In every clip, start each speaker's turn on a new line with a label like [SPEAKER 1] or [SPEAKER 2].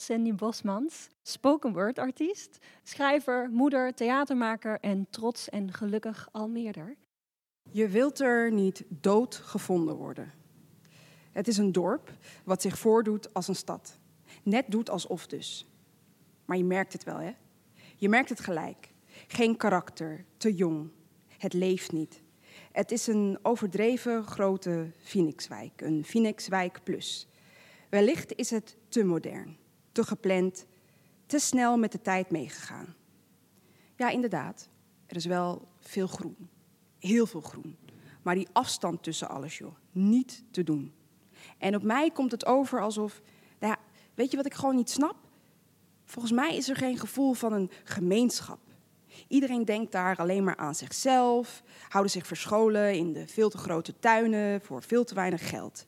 [SPEAKER 1] Sandy Bosmans, spoken word artiest, schrijver, moeder, theatermaker en trots en gelukkig al meerder.
[SPEAKER 2] Je wilt er niet dood gevonden worden. Het is een dorp wat zich voordoet als een stad. Net doet alsof dus. Maar je merkt het wel, hè? Je merkt het gelijk. Geen karakter, te jong. Het leeft niet. Het is een overdreven grote Phoenixwijk, een Phoenixwijk plus. Wellicht is het te modern, te gepland, te snel met de tijd meegegaan. Ja, inderdaad, er is wel veel groen. Heel veel groen. Maar die afstand tussen alles, joh, niet te doen. En op mij komt het over alsof, nou ja, weet je wat ik gewoon niet snap? Volgens mij is er geen gevoel van een gemeenschap. Iedereen denkt daar alleen maar aan zichzelf, houden zich verscholen in de veel te grote tuinen voor veel te weinig geld.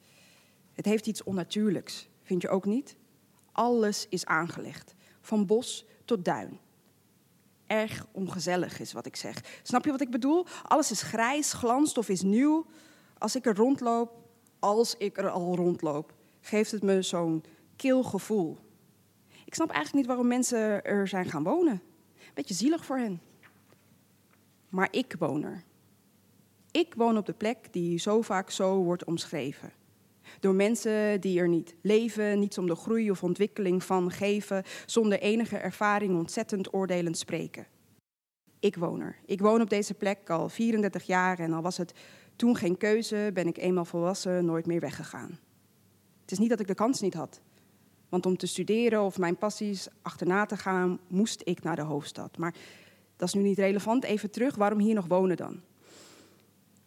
[SPEAKER 2] Het heeft iets onnatuurlijks, vind je ook niet? Alles is aangelegd, van bos tot duin. Erg ongezellig is wat ik zeg. Snap je wat ik bedoel? Alles is grijs, glanst of is nieuw. Als ik er rondloop, als ik er al rondloop, geeft het me zo'n kil gevoel. Ik snap eigenlijk niet waarom mensen er zijn gaan wonen. Beetje zielig voor hen. Maar ik woon er. Ik woon op de plek die zo vaak zo wordt omschreven. Door mensen die er niet leven, niets om de groei of ontwikkeling van geven, zonder enige ervaring ontzettend oordelend spreken. Ik woon er. Ik woon op deze plek al 34 jaar en al was het toen geen keuze, ben ik eenmaal volwassen nooit meer weggegaan. Het is niet dat ik de kans niet had. Want om te studeren of mijn passies achterna te gaan, moest ik naar de hoofdstad. Maar dat is nu niet relevant. Even terug, waarom hier nog wonen dan?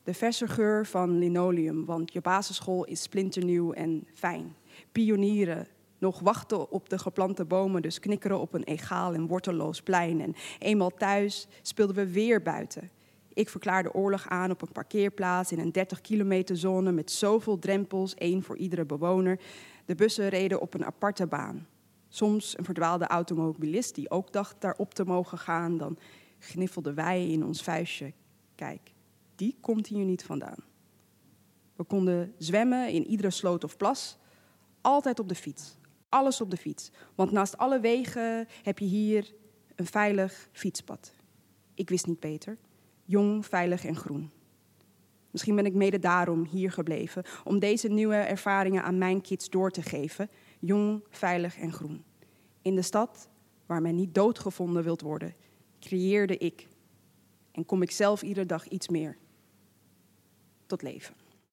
[SPEAKER 2] De verse geur van linoleum, want je basisschool is splinternieuw en fijn. Pionieren, nog wachten op de geplante bomen, dus knikkeren op een egaal en wortelloos plein. En eenmaal thuis speelden we weer buiten. Ik verklaarde oorlog aan op een parkeerplaats in een 30 kilometer zone met zoveel drempels, één voor iedere bewoner. De bussen reden op een aparte baan. Soms een verdwaalde automobilist die ook dacht daarop te mogen gaan. Dan gniffelden wij in ons vuistje. Kijk, die komt hier niet vandaan. We konden zwemmen in iedere sloot of plas. Altijd op de fiets. Alles op de fiets. Want naast alle wegen heb je hier een veilig fietspad. Ik wist niet beter. Jong, veilig en groen. Misschien ben ik mede daarom hier gebleven, om deze nieuwe ervaringen aan mijn kids door te geven. Jong, veilig en groen. In de stad, waar men niet doodgevonden wilt worden, creëerde ik en kom ik zelf iedere dag iets meer tot leven.